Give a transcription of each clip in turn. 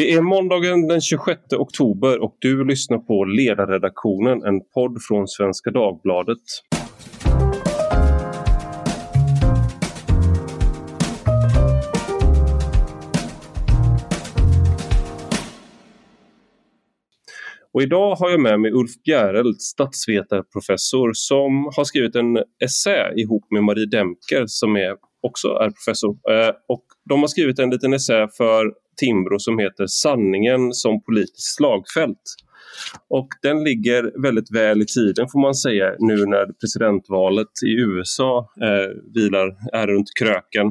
Det är måndagen den 26 oktober och du lyssnar på Ledarredaktionen, en podd från Svenska Dagbladet. Och idag har jag med mig Ulf Bjereld, statsvetarprofessor som har skrivit en essä ihop med Marie Demker som är, också är professor. Eh, och de har skrivit en liten essä för Timbro som heter Sanningen som politiskt slagfält. Och den ligger väldigt väl i tiden får man säga nu när presidentvalet i USA eh, vilar, är runt kröken.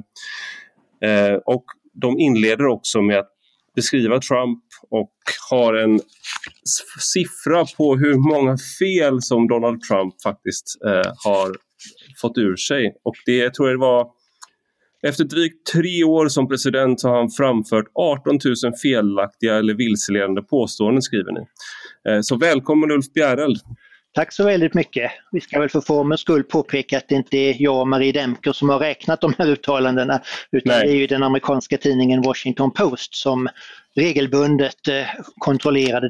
Eh, och de inleder också med att beskriva Trump och har en siffra på hur många fel som Donald Trump faktiskt eh, har fått ur sig. Och det jag tror jag det var efter drygt tre år som president har han framfört 18 000 felaktiga eller vilseledande påståenden, skriver ni. Eh, så välkommen Ulf Bjäreld! Tack så väldigt mycket. Vi ska väl för formens skull påpeka att det inte är jag och Marie Demker som har räknat de här uttalandena, utan Nej. det är ju den amerikanska tidningen Washington Post som regelbundet eh, kontrollerade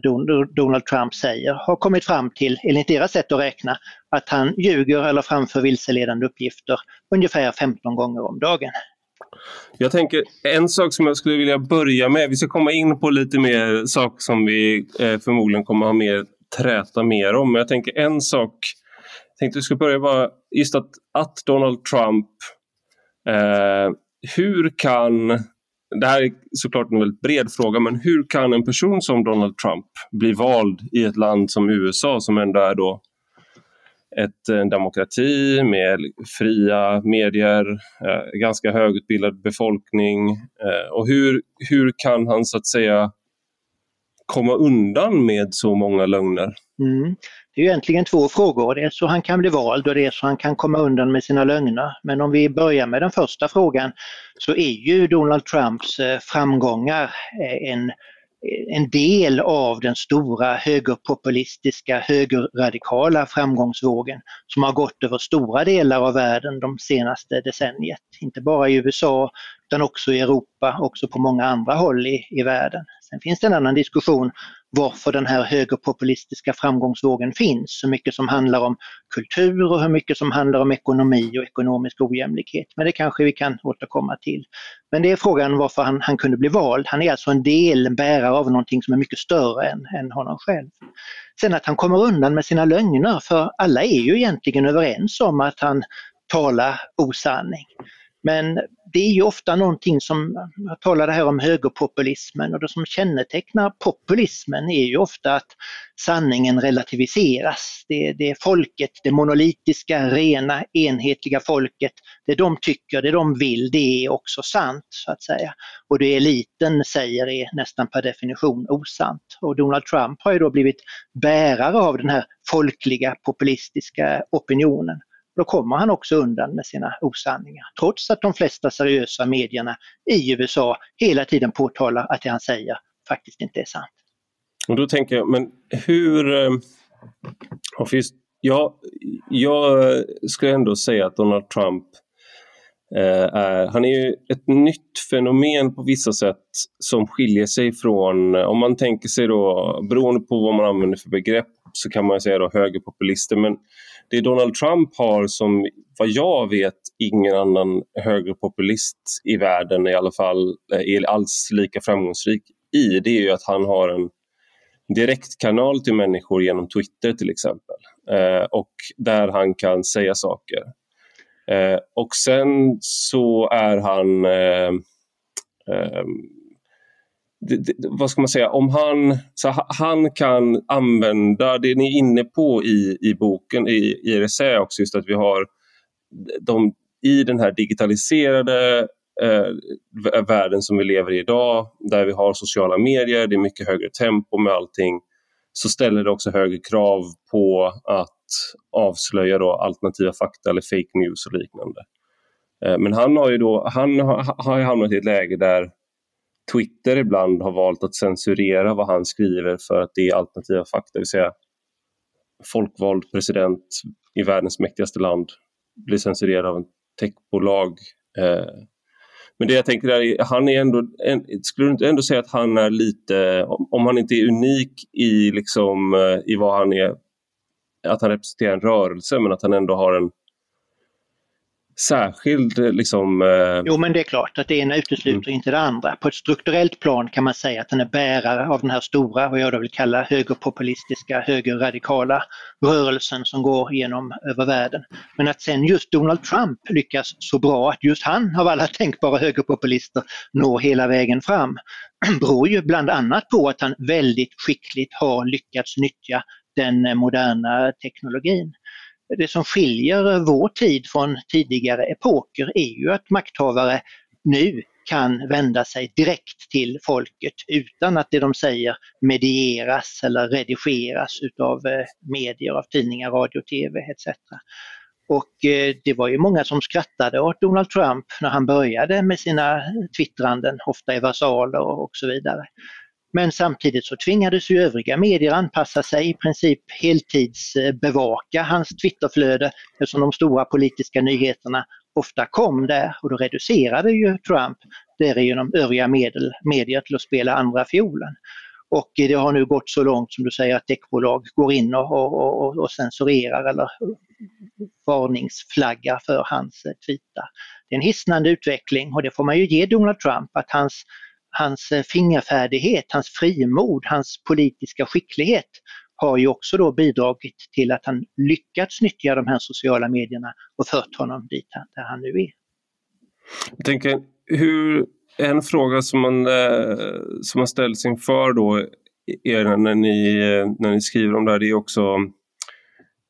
Donald Trump säger, har kommit fram till, enligt deras sätt att räkna, att han ljuger eller framför vilseledande uppgifter ungefär 15 gånger om dagen. Jag tänker en sak som jag skulle vilja börja med, vi ska komma in på lite mer saker som vi eh, förmodligen kommer ha mer träta mer om, men jag tänker en sak, jag tänkte vi ska börja bara just att, att Donald Trump, eh, hur kan det här är såklart en väldigt bred fråga, men hur kan en person som Donald Trump bli vald i ett land som USA som ändå är då ett, en demokrati med fria medier, eh, ganska högutbildad befolkning. Eh, och hur, hur kan han så att säga komma undan med så många lögner? Mm. Det är egentligen två frågor. Det är så han kan bli vald och det är så han kan komma undan med sina lögner. Men om vi börjar med den första frågan så är ju Donald Trumps eh, framgångar eh, en, en del av den stora högerpopulistiska, högerradikala framgångsvågen som har gått över stora delar av världen de senaste decenniet. Inte bara i USA utan också i Europa, också på många andra håll i, i världen. Sen finns det en annan diskussion varför den här högerpopulistiska framgångsvågen finns. Så mycket som handlar om kultur och hur mycket som handlar om ekonomi och ekonomisk ojämlikhet. Men det kanske vi kan återkomma till. Men det är frågan varför han, han kunde bli vald. Han är alltså en del, en bärare av någonting som är mycket större än, än honom själv. Sen att han kommer undan med sina lögner, för alla är ju egentligen överens om att han talar osanning. Men det är ju ofta någonting som, jag talade här om högerpopulismen och det som kännetecknar populismen är ju ofta att sanningen relativiseras. Det, det är folket, det monolitiska, rena, enhetliga folket, det de tycker, det de vill, det är också sant så att säga. Och det eliten säger är nästan per definition osant. Och Donald Trump har ju då blivit bärare av den här folkliga populistiska opinionen då kommer han också undan med sina osanningar. Trots att de flesta seriösa medierna i USA hela tiden påtalar att det han säger faktiskt inte är sant. Och då tänker jag, men hur... Eh, ja, jag skulle ändå säga att Donald Trump eh, är, han är ju ett nytt fenomen på vissa sätt som skiljer sig från, om man tänker sig då, beroende på vad man använder för begrepp, så kan man säga då högerpopulister, men det Donald Trump har som vad jag vet ingen annan högerpopulist i världen i alla fall eh, är alls lika framgångsrik i, det är ju att han har en direktkanal till människor genom Twitter till exempel. Eh, och där han kan säga saker. Eh, och sen så är han eh, eh det, det, vad ska man säga, om han, så han kan använda det ni är inne på i, i boken, i, i essä också, just att vi har de, i den här digitaliserade eh, världen som vi lever i idag, där vi har sociala medier, det är mycket högre tempo med allting, så ställer det också högre krav på att avslöja då alternativa fakta eller fake news och liknande. Eh, men han har ju då, han har, har hamnat i ett läge där Twitter ibland har valt att censurera vad han skriver för att det är alternativa fakta, det vill säga folkvald president i världens mäktigaste land blir censurerad av en techbolag. Eh, men det jag tänker är, han är ändå, skulle du inte ändå säga att han är lite, om han inte är unik i, liksom, eh, i vad han är, att han representerar en rörelse men att han ändå har en särskild liksom... Eh... Jo men det är klart att det ena utesluter mm. inte det andra. På ett strukturellt plan kan man säga att han är bärare av den här stora, vad jag då vill kalla högerpopulistiska, högerradikala rörelsen som går genom över världen. Men att sen just Donald Trump lyckas så bra att just han av alla tänkbara högerpopulister når hela vägen fram beror ju bland annat på att han väldigt skickligt har lyckats nyttja den moderna teknologin det som skiljer eh, vår tid från tidigare epoker är ju att makthavare nu kan vända sig direkt till folket utan att det de säger medieras eller redigeras utav eh, medier, av tidningar, radio, tv etc. Och eh, det var ju många som skrattade åt Donald Trump när han började med sina twittranden, ofta i versaler och så vidare. Men samtidigt så tvingades ju övriga medier anpassa sig, i princip heltidsbevaka hans Twitterflöde eftersom de stora politiska nyheterna ofta kom där och då reducerade ju Trump därigenom övriga medel, medier till att spela andra fiolen. Och det har nu gått så långt som du säger att techbolag går in och, och, och, och censurerar eller varningsflaggar för hans eh, tweetar. Det är en hisnande utveckling och det får man ju ge Donald Trump att hans hans eh, fingerfärdighet, hans frimod, hans politiska skicklighet har ju också då bidragit till att han lyckats nyttja de här sociala medierna och fört honom dit där han nu är. Jag tänker, hur, en fråga som man, eh, som man ställs inför då er när ni, eh, när ni skriver om det här, det är också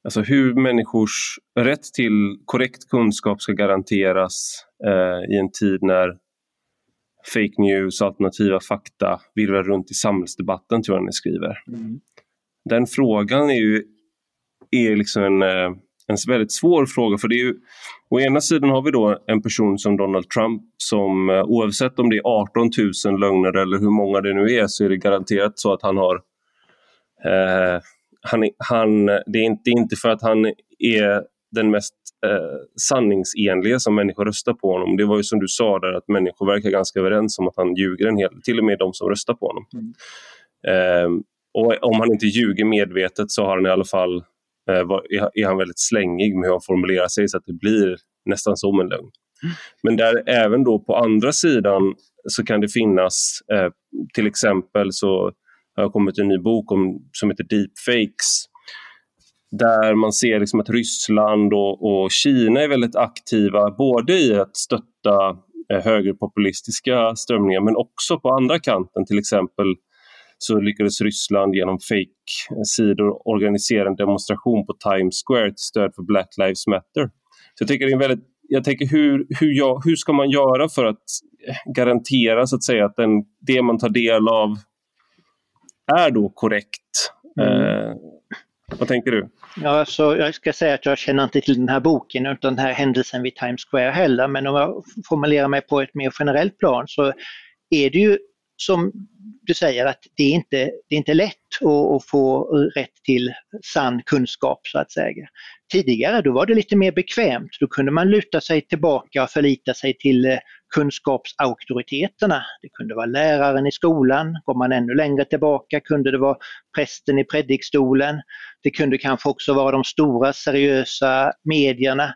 alltså hur människors rätt till korrekt kunskap ska garanteras eh, i en tid när fake news och alternativa fakta virvlar runt i samhällsdebatten, tror jag ni skriver. Mm. Den frågan är ju är liksom en, eh, en väldigt svår fråga, för det är ju, å ena sidan har vi då en person som Donald Trump som eh, oavsett om det är 18 000 lögner eller hur många det nu är så är det garanterat så att han har eh, han, han, det, är inte, inte för att han är den mest eh, sanningsenliga som människor röstar på honom. Det var ju som du sa där att människor verkar ganska överens om att han ljuger en hel till och med de som röstar på honom. Mm. Eh, och om han inte ljuger medvetet så har han i alla fall eh, var, är han väldigt slängig med hur han formulerar sig så att det blir nästan som en lögn. Mm. Men där även då på andra sidan så kan det finnas, eh, till exempel så har jag kommit en ny bok om, som heter Deepfakes där man ser liksom att Ryssland och, och, Kina är väldigt aktiva både i att stötta eh, högerpopulistiska strömningar men också på andra kanten. Till exempel så lyckades Ryssland genom fake-sidor organisera en demonstration på Times Square till stöd för Black Lives Matter. Så jag tänker det är väldigt jag tänker hur, hur, jag, hur ska man göra för att garantera så att säga att den, det man tar del av är då korrekt? Mm. Eh, vad tänker du? Ja, så jag ska säga att jag känner inte till den här boken utan den här händelsen vid Times Square heller, men om jag formulerar mig på ett mer generellt plan så är det ju som du säger att det är inte det är inte lätt att, att, få rätt till sann kunskap så att säga. Tidigare då var det lite mer bekvämt, då kunde man luta sig tillbaka och förlita sig till eh, kunskapsauktoriteterna. Det kunde vara läraren i skolan, går man ännu längre tillbaka kunde det vara prästen i predikstolen. Det kunde kanske också vara de stora seriösa medierna.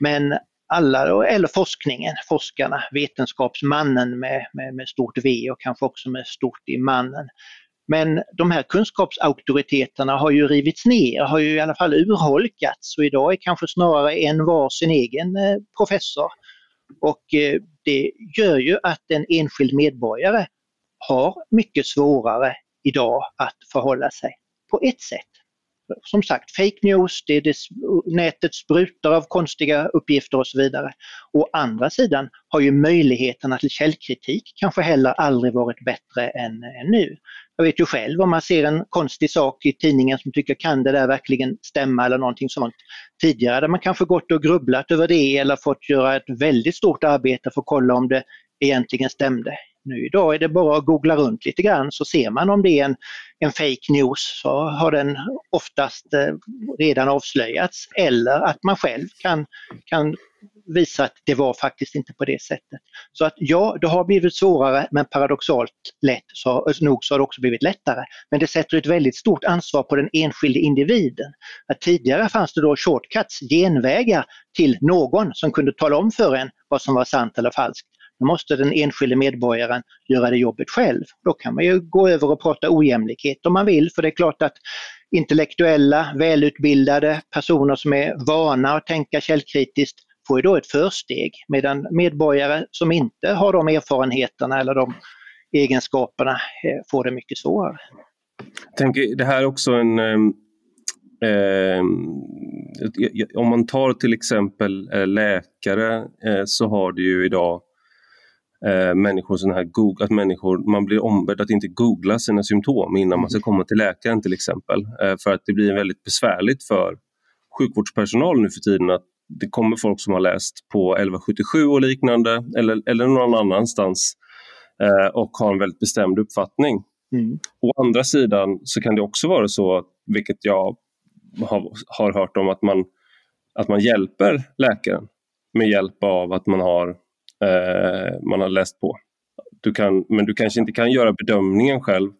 Men alla, eller forskningen, forskarna, vetenskapsmannen med, med, med stort V och kanske också med stort i mannen. Men de här kunskapsauktoriteterna har ju rivits ner, har ju i alla fall urholkats och idag är kanske snarare en var sin egen eh, professor. Och eh, det gör ju att en enskild medborgare har mycket svårare idag att förhålla sig på ett sätt som sagt, fake news, det är det, nätet sprutar av konstiga uppgifter och så vidare. Å andra sidan har ju möjligheterna till källkritik kanske heller aldrig varit bättre än, än nu. Jag vet ju själv om man ser en konstig sak i tidningen som tycker kan det där verkligen stämma eller någonting sånt. Tidigare hade man kanske gått och grubblat över det eller fått göra ett väldigt stort arbete för att kolla om det egentligen stämde. Nu idag är det bara att googla runt lite grann så ser man om det är en, en fake news så har den oftast eh, redan avslöjats eller att man själv kan, kan visa att det var faktiskt inte på det sättet. Så att ja, det har blivit svårare men paradoxalt lätt, så, eh, nog så har det också blivit lättare. Men det sätter ett väldigt stort ansvar på den enskilde individen. Att tidigare fanns det då shortcuts, genvägar till någon som kunde tala om för en vad som var sant eller falskt. Då måste den enskilde medborgaren göra det jobbet själv. Då kan man ju gå över och prata ojämlikhet om man vill, för det är klart att intellektuella, välutbildade personer som är vana att tänka källkritiskt får ju då ett försteg medan medborgare som inte har de erfarenheterna eller de egenskaperna eh, får det mycket svårare. Jag tänker, det här är också en Eh, om man tar till exempel eh, läkare eh, så har du ju idag eh, människor sån här Google, att människor, man blir ombedd att inte googla sina symptom innan man ska komma till läkaren till exempel. Eh, för att det blir väldigt besvärligt för sjukvårdspersonal nu för tiden att det kommer folk som har läst på 1177 och liknande eller, eller någon annanstans eh, och har en väldigt bestämd uppfattning. Mm. Å andra sidan så kan det också vara så, vilket jag har, har hört om, att man, att man hjälper läkaren med hjälp av att man har eh, man har läst på. Du kan, men du kanske inte kan göra bedömningen själv.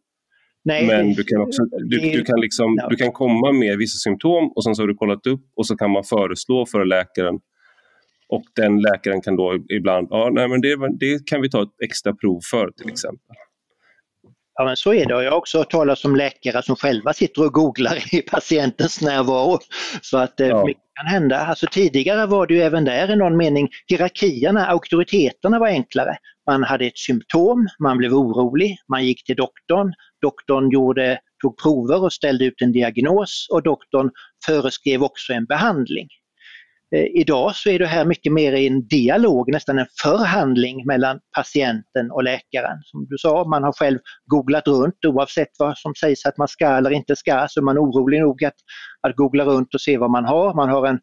Nej, men du kan, också, du, du, kan liksom, du kan komma med vissa symptom och sen så har du kollat upp och så kan man föreslå för läkaren. Och den läkaren kan då ibland, ja nej men det, det kan vi ta ett extra prov för till exempel. Ja men så är det jag har också hört talas om läkare som själva sitter och googlar i patientens närvaro. Så att eh, ja kan hända. Alltså tidigare var det ju även där i någon mening hierarkierna, auktoriteterna var enklare. Man hade ett symptom, man blev orolig, man gick till doktorn, doktorn gjorde, tog prover och ställde ut en diagnos och doktorn föreskrev också en behandling. Eh, idag så är det här mycket mer i en dialog, nästan en förhandling mellan patienten och läkaren. Som du sa, man har själv googlat runt oavsett vad som sägs att man ska eller inte ska, så är man orolig nog att, att googla runt och se vad man har. Man har en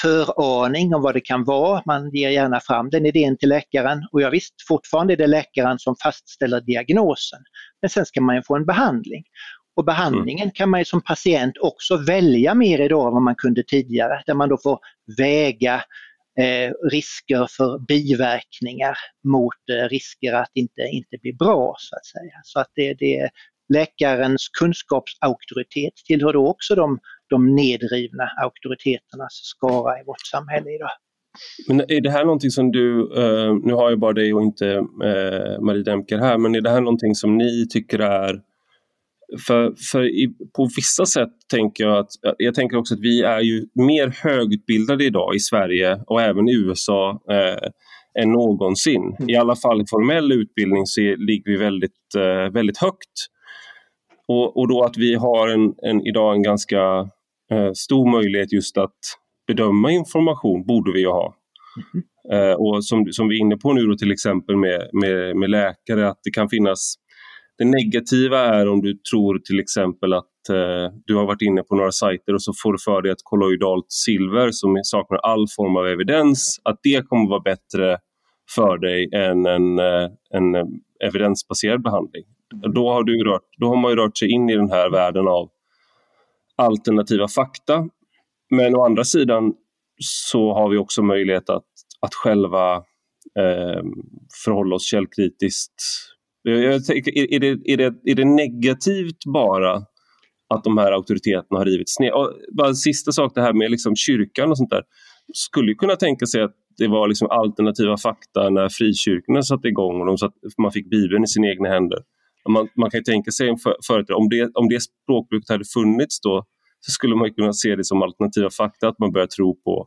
föraning om vad det kan vara, man ger gärna fram den idén till läkaren och ja, visst, fortfarande är det läkaren som fastställer diagnosen. Men sen ska man ju få en behandling. Och behandlingen mm. kan man som patient också välja mer idag än vad man kunde tidigare, där man då får väga eh, risker för biverkningar mot eh, risker att inte, inte bli bra så att säga. Så att det, det läkarens kunskapsauktoritet tillhör då också de, de nedrivna auktoriteternas skara i vårt samhälle idag. Men är det här någonting som du, eh, nu har jag bara dig och inte eh, Marie Demker här, men är det här någonting som ni tycker är för, för i, på vissa sätt tänker jag att, jag tänker också att vi är ju mer högutbildade idag i Sverige och även i USA eh, än någonsin. Mm. I alla fall i formell utbildning så ligger vi väldigt, eh, väldigt högt. Och, och då att vi har en, en idag en ganska eh, stor möjlighet just att bedöma information borde vi ju ha. Mm. Eh, och som, som vi är inne på nu då, till exempel med, med, med läkare, att det kan finnas det negativa är om du tror till exempel att eh, du har varit inne på några sajter och så får du för dig att kolloidalt silver som saknar all form av evidens, att det kommer vara bättre för dig än en, eh, en eh, evidensbaserad behandling. Då har, du rört, då har man ju rört sig in i den här världen av alternativa fakta. Men å andra sidan så har vi också möjlighet att, att själva eh, förhålla oss källkritiskt jag tänker, är, det, är, det, är det negativt bara att de här auktoriteterna har rivits ner? Och bara sista sak, det här med liksom kyrkan och sånt där. Skulle kunna tänka sig att det var liksom alternativa fakta när frikyrkorna satte igång och de satt, man fick Bibeln i sina egna händer. Man, man kan tänka sig en för, om, det, om det språkbruket hade funnits då så skulle man kunna se det som alternativa fakta, att man börjar tro på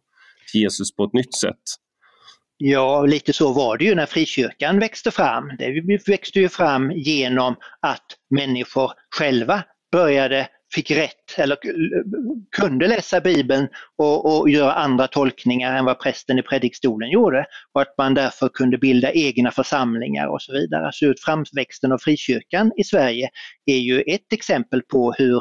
Jesus på ett nytt sätt. Ja, lite så var det ju när frikyrkan växte fram. Det växte ju fram genom att människor själva började, fick rätt eller kunde läsa Bibeln och, och göra andra tolkningar än vad prästen i predikstolen gjorde och att man därför kunde bilda egna församlingar och så vidare. Så ut framväxten av frikyrkan i Sverige är ju ett exempel på hur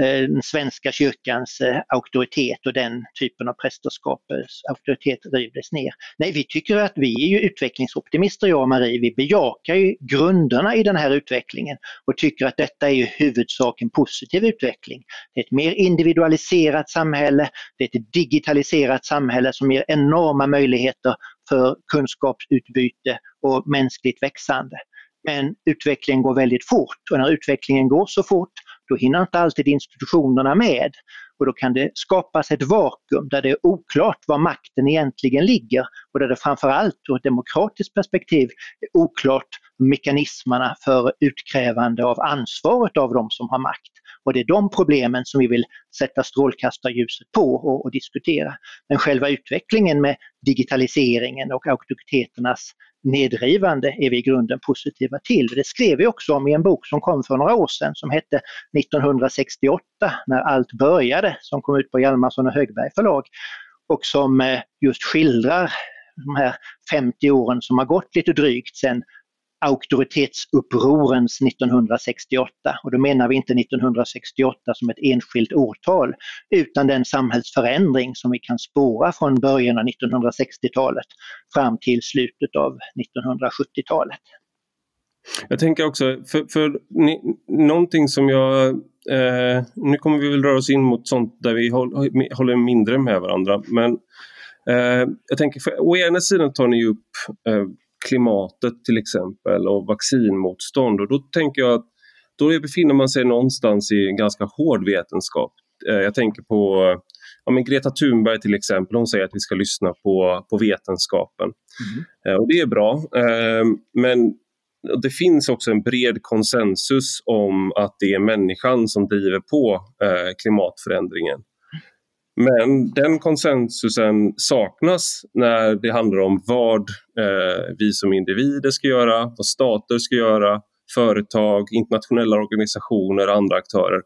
eh, den svenska kyrkans eh, auktoritet och den typen av prästerskapets auktoritet rivdes ner. Nej, vi tycker att vi är ju utvecklingsoptimister jag och Marie. Vi bejakar ju grunderna i den här utvecklingen och tycker att detta är i huvudsak en positiv utveckling. Det är ett mer individualiserat samhälle, det är ett digitaliserat samhälle som ger enorma möjligheter för kunskapsutbyte och mänskligt växande. Men utvecklingen går väldigt fort och när utvecklingen går så fort då hinner inte alltid institutionerna med. Och då kan det skapas ett vakuum där det är oklart var makten egentligen ligger och där det framförallt ur ett demokratiskt perspektiv är oklart mekanismerna för utkrävande av ansvaret av de som har makt. Och det är de problemen som vi vill sätta strålkastarljuset på och, och diskutera. Men själva utvecklingen med digitaliseringen och auktoriteternas nedrivande är vi i grunden positiva till. Det skrev vi också om i en bok som kom för några år sedan som hette 1968 när allt började som kom ut på Hjalmarsson och Högberg förlag och som eh, just skildrar de här 50 åren som har gått lite drygt sedan auktoritetsupprorens 1968. Och då menar vi inte 1968 som ett enskilt årtal utan den samhällsförändring som vi kan spåra från början av 1960-talet fram till slutet av 1970-talet. Jag tänker också, för, för ni, någonting som jag... Eh, nu kommer vi väl röra oss in mot sånt där vi håller, håller mindre med varandra. Men eh, jag tänker, för, å ena sidan tar ni upp eh, klimatet till exempel och vaccinmotstånd. Och då tänker jag att då befinner man sig någonstans i en ganska hård vetenskap. Eh, jag tänker på ja, men Greta Thunberg till exempel, hon säger att vi ska lyssna på, på vetenskapen. Mm. Och det är bra. Eh, men det finns också en bred konsensus om att det är människan som driver på klimatförändringen. Men den konsensusen saknas när det handlar om vad eh, vi som individer ska göra, vad stater ska göra, företag, internationella organisationer, andra aktörer.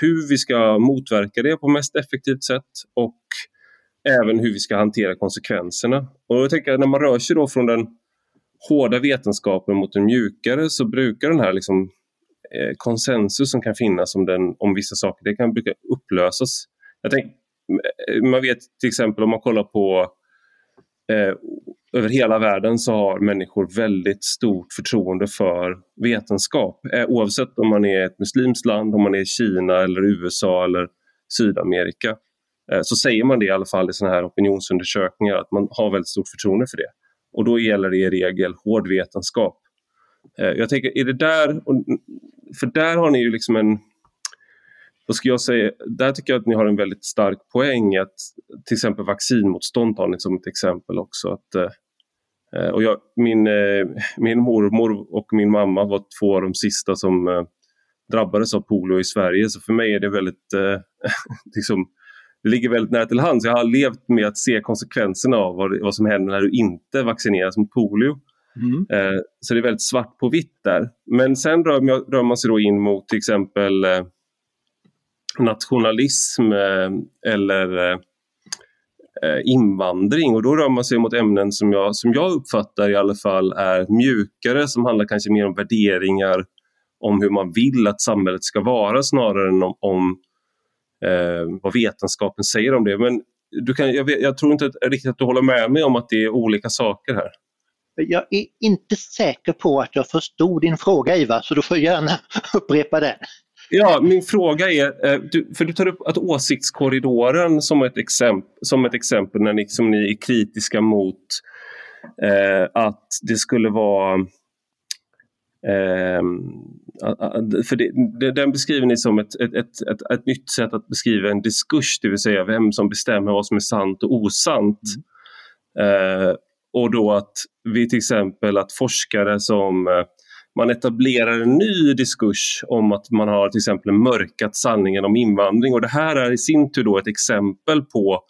Hur vi ska motverka det på mest effektivt sätt och även hur vi ska hantera konsekvenserna. Och jag tänker när man rör sig då från den hårda vetenskapen mot den mjukare så brukar den här liksom, eh, konsensus som kan finnas om, den, om vissa saker, det kan brukar upplösas. Jag tänker Eh, man vet till exempel om man kollar på eh, över hela världen så har människor väldigt stort förtroende för vetenskap. Eh, oavsett om man är ett muslimskt land, om man är Kina eller USA eller Sydamerika. Eh, så säger man det i alla fall i sådana här opinionsundersökningar att man har väldigt stort förtroende för det. Och då gäller det i regel hård vetenskap. Eh, jag tänker, är det där, för där har ni ju liksom en vad ska jag säga, där tycker jag att ni har en väldigt stark poäng att till exempel vaccinmotstånd tar ni som ett exempel också. Att, eh, och jag, min, eh, min mormor och min mamma var två av de sista som eh, drabbades av polio i Sverige så för mig är det väldigt, liksom, det ligger väldigt nära till hands. Jag har levt med att se konsekvenserna av vad, vad som händer när du inte vaccineras mot polio. Mm. Eh, så det är väldigt svart på vitt där. Men sen rör, rör man sig då in mot till exempel nationalism eh, eller eh, invandring och då rör man sig mot ämnen som jag, som jag uppfattar i alla fall är mjukare som handlar kanske mer om värderingar om hur man vill att samhället ska vara snarare än om, om eh, vad vetenskapen säger om det. Men du kan, jag, vet, jag tror inte riktigt att du håller med mig om att det är olika saker här. Jag är inte säker på att jag förstod din fråga Ivar, så du får gärna upprepa den. Ja, min fråga är, eh, för du tar upp att åsiktskorridoren som ett exempel, som ett exempel när ni, som ni är kritiska mot eh, att det skulle vara eh, för det, den beskriver ni som ett, ett, ett, ett, ett nytt sätt att beskriva en diskurs, det vill säga vem som bestämmer vad som är sant och osant. Mm. Eh, och då att vi till exempel att forskare som eh, man etablerar en ny diskurs om att man har till exempel mörkat sanningen om invandring och det här är i sin tur då ett exempel på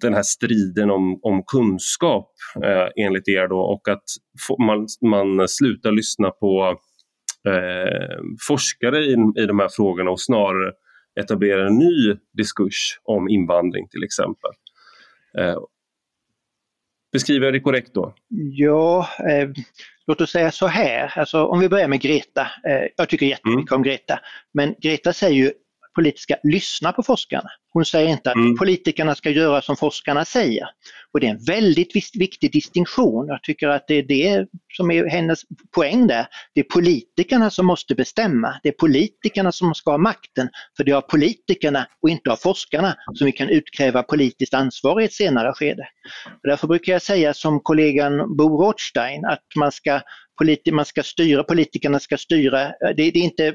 den här striden om, om kunskap eh, enligt er då och att man, man slutar lyssna på eh, forskare i, i de här frågorna och snarare etablerar en ny diskurs om invandring till exempel. Eh, Beskriver jag det korrekt då? Ja, eh, låt oss säga så här, alltså, om vi börjar med Greta. Eh, jag tycker jättemycket mm. om Greta, men Greta säger ju politiska lyssna på forskarna. Hon säger inte att mm. politikerna ska göra som forskarna säger. Och det är en väldigt viktig distinktion. Jag tycker att det är det som är hennes poäng där. Det är politikerna som måste bestämma. Det är politikerna som ska ha makten. För det är av politikerna och inte av forskarna som vi kan utkräva politiskt ansvar i ett senare skede. Och därför brukar jag säga som kollegan Bo Rothstein att man ska, politi man ska styra, politikerna ska styra, det, det är inte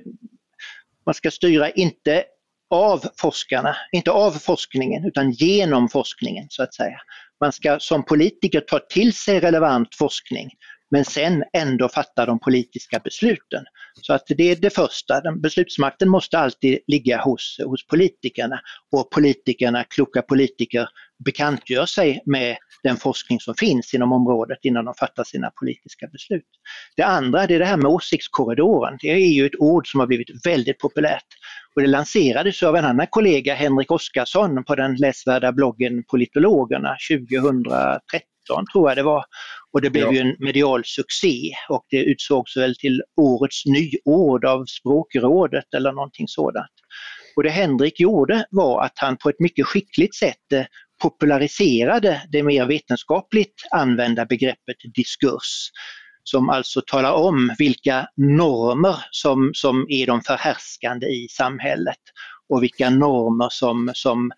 man ska styra inte av forskarna, inte av forskningen utan genom forskningen så att säga. Man ska som politiker ta till sig relevant forskning men sen ändå fatta de politiska besluten. Så att det är det första, den beslutsmakten måste alltid ligga hos, hos politikerna och politikerna, kloka politiker, bekantgör sig med den forskning som finns inom området innan de fattar sina politiska beslut. Det andra det är det här med åsiktskorridoren. Det är ju ett ord som har blivit väldigt populärt. Och det lanserades av en annan kollega, Henrik Oskarsson, på den läsvärda bloggen Politologerna 2013 tror jag det var. Och det blev ja. ju en medial succé och det utsågs väl till årets nyord av språkrådet eller någonting sådant. Och det Henrik gjorde var att han på ett mycket skickligt sätt eh, populariserade det mer vetenskapligt använda begreppet diskurs som alltså talar om vilka normer som, som är de förhärskande i samhället och vilka normer som, som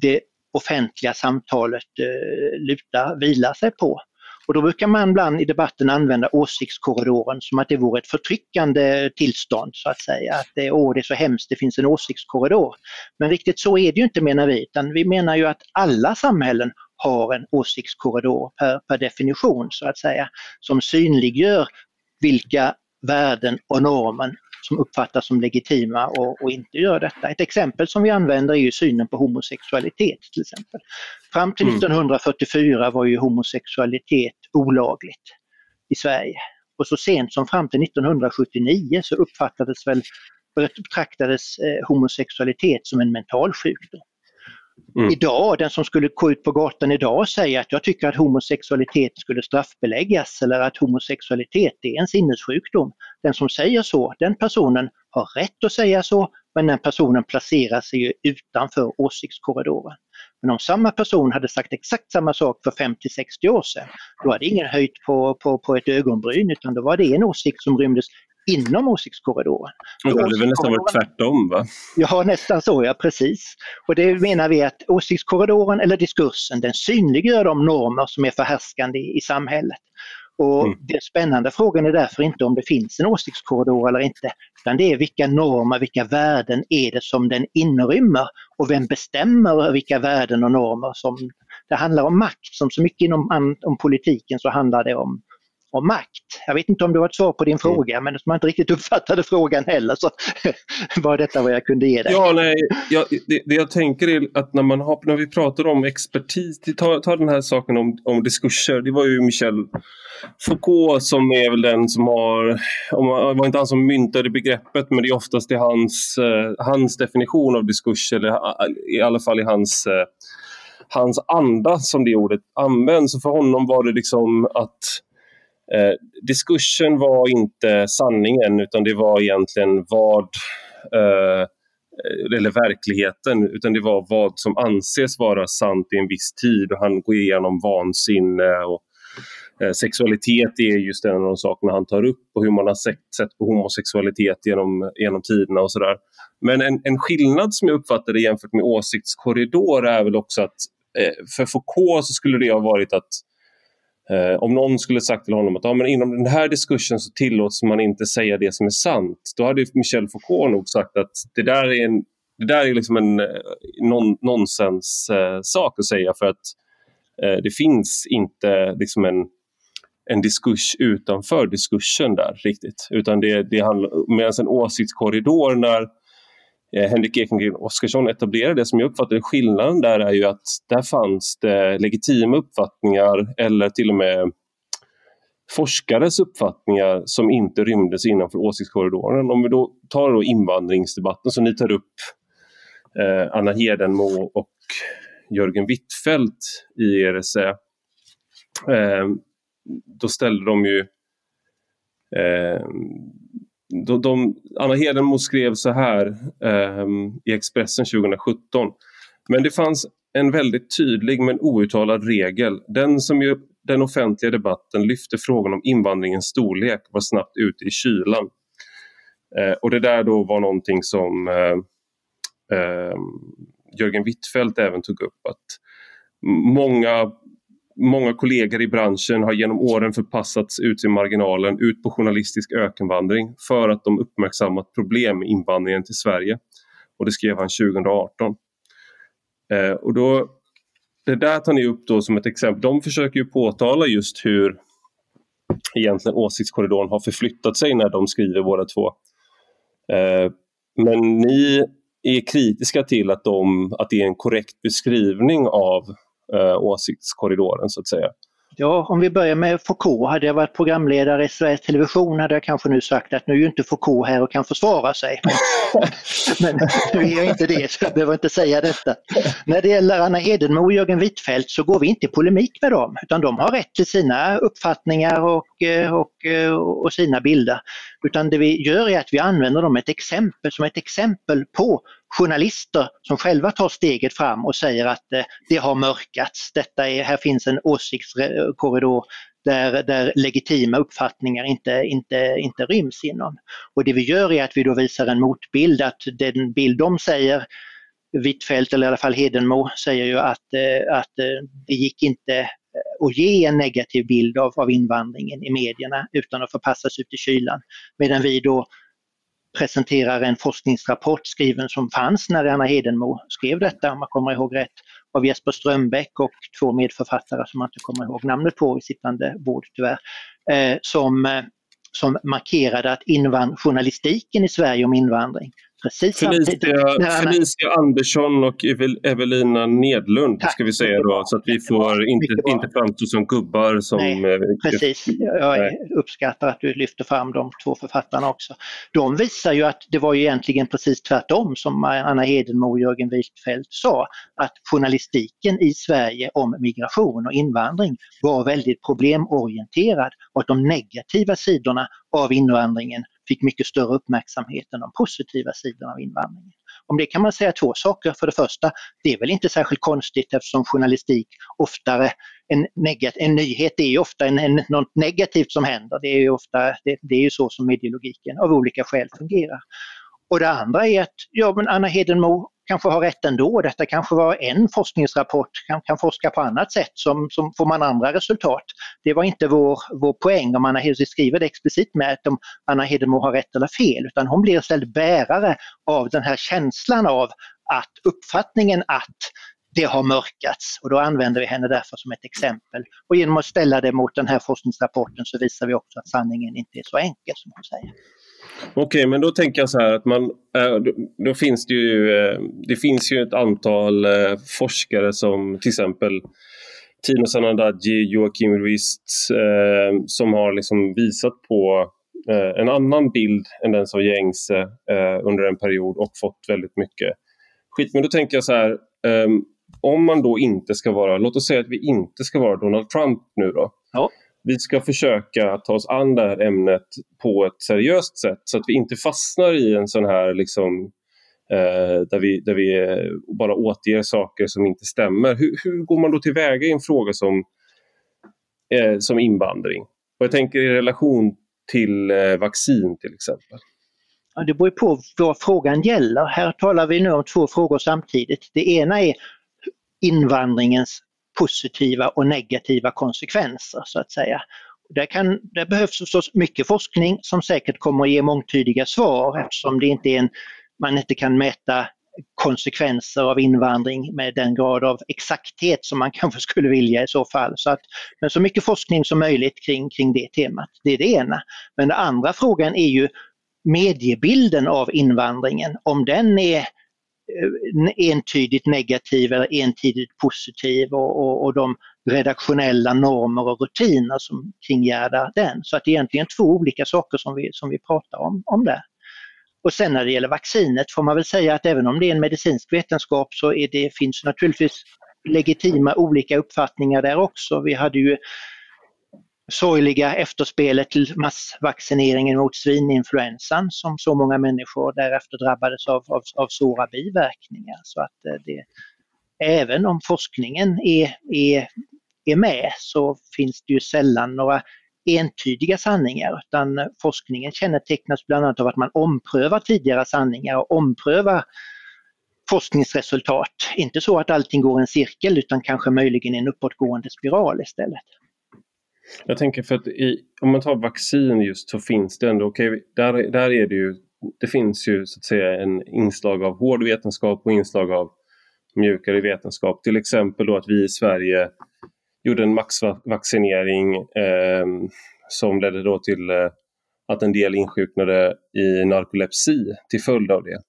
det offentliga samtalet eh, lutar, vilar sig på. Och då brukar man ibland i debatten använda åsiktskorridoren som att det vore ett förtryckande tillstånd så att säga. Att det, åh, det är så hemskt, det finns en åsiktskorridor. Men riktigt så är det ju inte menar vi, utan vi menar ju att alla samhällen har en åsiktskorridor per, per definition så att säga, som synliggör vilka värden och normer som uppfattas som legitima och, och, inte gör detta. Ett exempel som vi använder är ju synen på homosexualitet till exempel. Fram till 1944 mm. var ju homosexualitet olagligt i Sverige. Och så sent som fram till 1979 så uppfattades väl, betraktades eh, homosexualitet som en mental sjukdom. Mm. Idag, den som skulle gå ut på gatan idag och säga att jag tycker att homosexualitet skulle straffbeläggas eller att homosexualitet är en sinnessjukdom. Den som säger så, den personen har rätt att säga så, men den personen placerar sig ju utanför åsiktskorridoren. Men om samma person hade sagt exakt samma sak för 50-60 år sedan, då hade ingen höjt på, på, på ett ögonbryn utan då var det en åsikt som rymdes inom åsiktskorridoren. det hade väl nästan varit tvärtom va? Ja, nästan så ja, precis. Och det menar vi att åsiktskorridoren eller diskursen den synliggör de normer som är förhärskande i, i samhället. Och mm. Den spännande frågan är därför inte om det finns en åsiktskorridor eller inte, utan det är vilka normer, vilka värden är det som den inrymmer och vem bestämmer vilka värden och normer som det handlar om makt. Som så mycket inom om politiken så handlar det om om makt. Jag vet inte om det var ett svar på din mm. fråga, men eftersom jag inte riktigt uppfattade frågan heller så var detta vad jag kunde ge dig. Ja, nej, jag, det, det, jag tänker är att när, man har, när vi pratar om expertis, ta, ta den här saken om, om diskurser, det var ju Michel Foucault som är väl den som har, om, det var inte han som myntade begreppet, men det är oftast i hans, eh, hans definition av diskurs, eller i alla fall i hans eh, hans anda som det ordet används. För honom var det liksom att Eh, diskursen var inte sanningen utan det var egentligen vad eh, eller verkligheten, utan det var vad som anses vara sant i en viss tid och han går igenom vansinne och eh, sexualitet är just en av de sakerna han tar upp och hur man har sett, sett på homosexualitet genom, genom tiderna och sådär. Men en, en skillnad som jag uppfattade jämfört med åsiktskorridor är väl också att eh, för Foucault så skulle det ha varit att Eh, om någon skulle sagt till honom att ja, men inom den här diskursen så tillåts man inte säga det som är sant. Då hade Michel Foucault nog sagt att det där är en, det där är liksom en eh, non, nonsens eh, att säga för att eh, det finns inte liksom en, en diskurs utanför diskursen där riktigt. Utan det, det handlar, medan en åsiktskorridor när Eh, Henrik Ekengren Oskarsson etablerade det som jag uppfattade skillnaden där är ju att där fanns det legitima uppfattningar eller till och med forskares uppfattningar som inte rymdes innanför åsiktskorridoren. Om vi då tar då invandringsdebatten som ni tar upp, eh, Anna Hedenmo och Jörgen Wittfeldt i er essä, eh, då ställde de ju eh, de, de, Anna Hedenmo skrev så här eh, i Expressen 2017. Men det fanns en väldigt tydlig men outtalad regel. Den som i den offentliga debatten lyfte frågan om invandringens storlek var snabbt ute i kylan. Eh, och det där då var någonting som eh, eh, Jörgen Wittfeldt även tog upp. Att många, många kollegor i branschen har genom åren förpassats ut i marginalen, ut på journalistisk ökenvandring för att de uppmärksammat problem med invandringen till Sverige. Och det skrev han 2018. Eh, och då, det där tar ni upp då som ett exempel. De försöker ju påtala just hur egentligen åsiktskorridoren har förflyttat sig när de skriver båda två. Eh, men ni är kritiska till att, de, att det är en korrekt beskrivning av eh, åsiktskorridoren så att säga. Ja, om vi börjar med Foucault. Hade jag varit programledare i Sveriges Television hade jag kanske nu sagt att nu är ju inte Foucault här och kan försvara sig. Men nu är jag inte det, så jag behöver inte säga detta. När det gäller Anna Hedenmo och Jörgen Wittfeldt så går vi inte i polemik med dem, utan de har rätt till sina uppfattningar och, eh, och, eh, och sina bilder. Utan det vi gör är att vi använder dem ett exempel, som ett exempel på journalister som själva tar steget fram och säger att eh, det har mörkats. Detta är, här finns en åsiktskorridor där, där legitima uppfattningar inte, inte, inte ryms inom. Och det vi gör är att vi då visar en motbild, att den bild de säger Hvitfeldt eller i alla fall Hedenmo säger ju att, eh, att eh, det gick inte Eh, och ge en negativ bild av, av invandringen i medierna utan att förpassas ut i kylan. Medan vi då presenterar en forskningsrapport skriven som fanns när Anna Hedenmo skrev detta, om man kommer ihåg rätt, av Jesper Strömbäck och två medförfattare som man inte kommer ihåg namnet på i sittande bord tyvärr, eh, som, eh, som markerade att journalistiken i Sverige om invandring Precis Felicia, Felicia Andersson och Evelina Nedlund Tack. ska vi säga då, så att vi får inte, inte framstå som gubbar. Som, Nej, eh, precis, jag Nej. uppskattar att du lyfter fram de två författarna också. De visar ju att det var ju egentligen precis tvärtom som Anna Hedenmo och Jörgen Wickfeldt sa, att journalistiken i Sverige om migration och invandring var väldigt problemorienterad och att de negativa sidorna av invandringen fick mycket större uppmärksamhet än de positiva sidorna av invandringen. Om det kan man säga två saker. För det första, det är väl inte särskilt konstigt eftersom journalistik oftare, en, negat, en nyhet är ju ofta en, en, något negativt som händer. Det är ju ofta, det, det är ju så som mediologiken av olika skäl fungerar. Och det andra är att ja, men Anna Hedenmo kanske har rätt ändå. Detta kanske var en forskningsrapport, kan, kan forska på annat sätt som, som får man andra resultat. Det var inte vår, vår poäng om Anna Hedenmo skriver det explicit med att om Anna Hedenmo har rätt eller fel, utan hon blir istället bärare av den här känslan av att uppfattningen att det har mörkats och då använder vi henne därför som ett exempel. Och genom att ställa det mot den här forskningsrapporten så visar vi också att sanningen inte är så enkel som hon säger. Okej, okay, men då tänker jag så här att man, eh, då, finns det ju, eh, det finns ju ett antal eh, forskare som till exempel Tino Sanandaji, Joakim Ruist som har liksom visat på en annan bild än den som gängse under en period och fått väldigt mycket skit. Men då tänker jag så här, om man då inte ska vara, låt oss säga att vi inte ska vara Donald Trump nu då. Ja vi ska försöka ta oss an det här ämnet på ett seriöst sätt så att vi inte fastnar i en sån här liksom, eh, där, vi, där vi eh, bara återger saker som inte stämmer. Hur, hur går man då tillväga i en fråga som, eh, som invandring? Och jag tänker i relation till eh, vaccin till exempel. Ja, det beror på vad frågan gäller. Här talar vi nu om två frågor samtidigt. Det ena är invandringens positiva och negativa konsekvenser så att säga. Där, kan, där behövs förstås mycket forskning som säkert kommer att ge mångtydiga svar eftersom det inte är en, man inte kan mäta konsekvenser av invandring med den grad av exakthet som man kanske skulle vilja i så fall. Så att, men så mycket forskning som möjligt kring, kring det temat. Det är det ena. Men den andra frågan är ju mediebilden av invandringen, om den är Eh, entydigt negativ eller entydigt positiv och, och, och, de redaktionella normer och rutiner som kringgärdar den. Så att det är egentligen två olika saker som vi, som vi pratar om, om där. Och sen när det gäller vaccinet får man väl säga att även om det är en medicinsk vetenskap så är det, finns naturligtvis legitima olika uppfattningar där också. Vi hade ju sorgliga efterspelet till massvaccineringen mot svininfluensan som så många människor därefter drabbades av, av, av svåra biverkningar. Så att eh, det, även om forskningen är, är, är med så finns det ju sällan några entydiga sanningar utan forskningen kännetecknas bland annat av att man omprövar tidigare sanningar och omprövar forskningsresultat. Inte så att allting går en cirkel utan kanske möjligen en uppåtgående spiral istället. Jag tänker för att i, om man tar vaccin just så finns det ändå, okay, där, där är det ju, det finns ju så att säga en inslag av hård vetenskap och inslag av mjukare vetenskap. Till exempel då att vi i Sverige gjorde en maxvaccinering eh, som ledde då till eh, att en del insjuknade i narkolepsi till följd av det.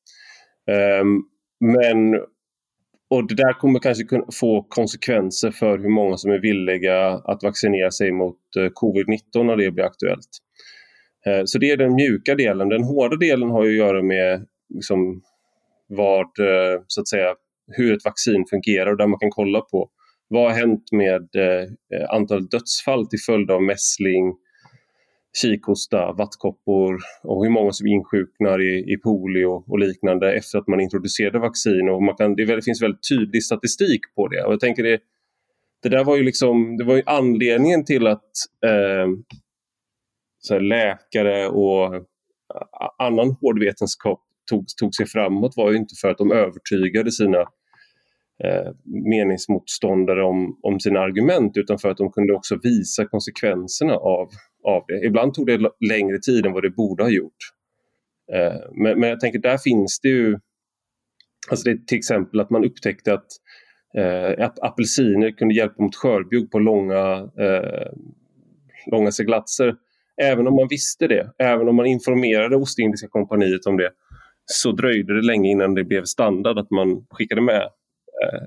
Eh, men och det där kommer kanske få konsekvenser för hur många som är villiga att vaccinera sig mot eh, covid-19 när det blir aktuellt. Eh, så det är den mjuka delen. Den hårda delen har att göra med liksom vad, eh, så att säga, hur ett vaccin fungerar och där man kan kolla på vad har hänt med antalet dödsfall till följd av mässling, kikhosta, vattkoppor och hur många som insjuknar i, i polio och liknande efter att man introducerade vaccin. Och man kan, det finns väldigt tydlig statistik på det. Och jag tänker det, det där var ju liksom, det var ju anledningen till att eh, så läkare och annan hårdvetenskap tog, tog sig framåt var ju inte för att de övertygade sina eh, meningsmotståndare om, om sina argument utan för att de kunde också visa konsekvenserna av av det. Ibland tog det längre tid än vad det borde ha gjort. Eh, men, men jag tänker där finns det ju, alltså det till exempel att man upptäckte att eh, att apelsiner kunde hjälpa mot skörbjugg på långa, eh, långa seglatser. Även om man visste det, även om man informerade Ostindiska kompaniet om det, så dröjde det länge innan det blev standard att man skickade med eh,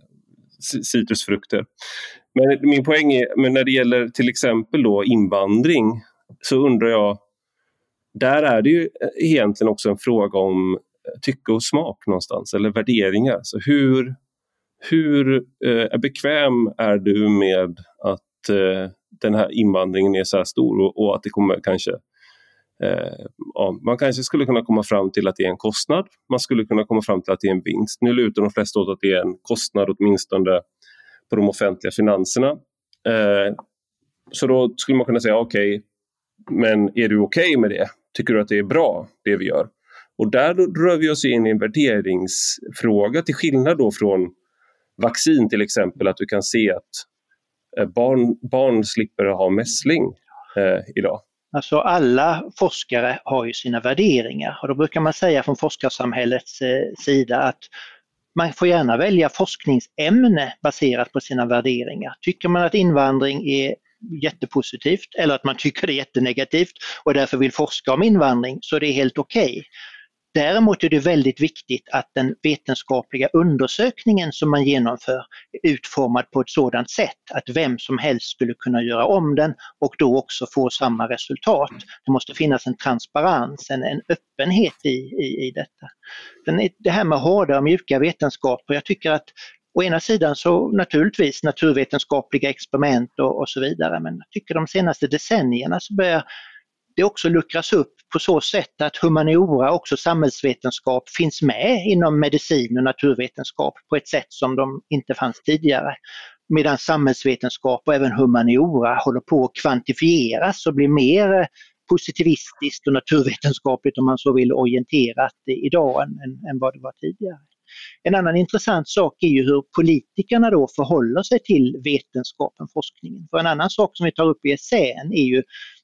citrusfrukter. Men min poäng är, men när det gäller till exempel då invandring så undrar jag, där är det ju eh, egentligen också en fråga om eh, tycke och smak någonstans, eller värderingar. Så hur, hur eh, bekväm är du med att eh, den här invandringen är så här stor och, och att det kommer kanske eh, ja, man kanske skulle kunna komma fram till att det är en kostnad. Man skulle kunna komma fram till att det är en vinst. Nu lutar de flesta åt att det är en kostnad åtminstone på de offentliga finanserna. Eh, så då skulle man kunna säga okej, okay, men är du okej okay med det? Tycker du att det är bra det vi gör? Och där rör vi oss in i en värderingsfråga till skillnad då från vaccin till exempel, att du kan se att eh, barn, barn slipper ha mässling eh, idag. Alltså alla forskare har ju sina värderingar och då brukar man säga från forskarsamhällets eh, sida att man får gärna välja forskningsämne baserat på sina värderingar. Tycker man att invandring är jättepositivt eller att man tycker det är jättenegativt och därför vill forska om invandring så är det helt okej. Okay. Däremot är det väldigt viktigt att den vetenskapliga undersökningen som man genomför är utformad på ett sådant sätt att vem som helst skulle kunna göra om den och då också få samma resultat. Det måste finnas en transparens, en, en öppenhet i, i, i detta. Den, det här med hårda och mjuka vetenskaper, jag tycker att Å ena sidan så naturligtvis naturvetenskapliga experiment och, och så vidare men jag tycker de senaste decennierna så börjar det också luckras upp på så sätt att humaniora, också samhällsvetenskap, finns med inom medicin och naturvetenskap på ett sätt som de inte fanns tidigare. Medan samhällsvetenskap och även humaniora håller på att kvantifieras och blir mer positivistiskt och naturvetenskapligt om man så vill orienterat idag än, än, än vad det var tidigare. En annan intressant sak är ju hur politikerna då förhåller sig till vetenskapen, forskningen. För en annan sak som vi tar upp i essän är ju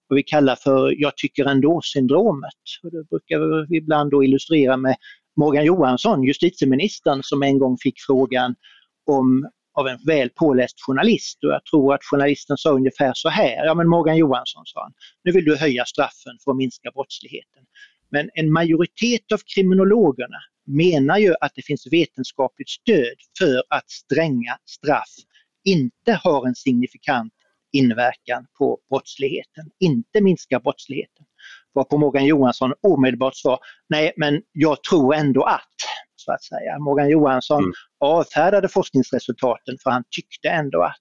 vad vi kallar för jag tycker ändå-syndromet. Det brukar vi ibland då illustrera med Morgan Johansson, justitieministern, som en gång fick frågan om, av en väl påläst journalist och jag tror att journalisten sa ungefär så här, ja men Morgan Johansson sa han, nu vill du höja straffen för att minska brottsligheten. Men en majoritet av kriminologerna menar ju att det finns vetenskapligt stöd för att stränga straff inte har en signifikant inverkan på brottsligheten, inte minska brottsligheten. Varpå Morgan Johansson omedelbart sa, nej men jag tror ändå att. så att säga. Morgan Johansson mm. avfärdade forskningsresultaten för han tyckte ändå att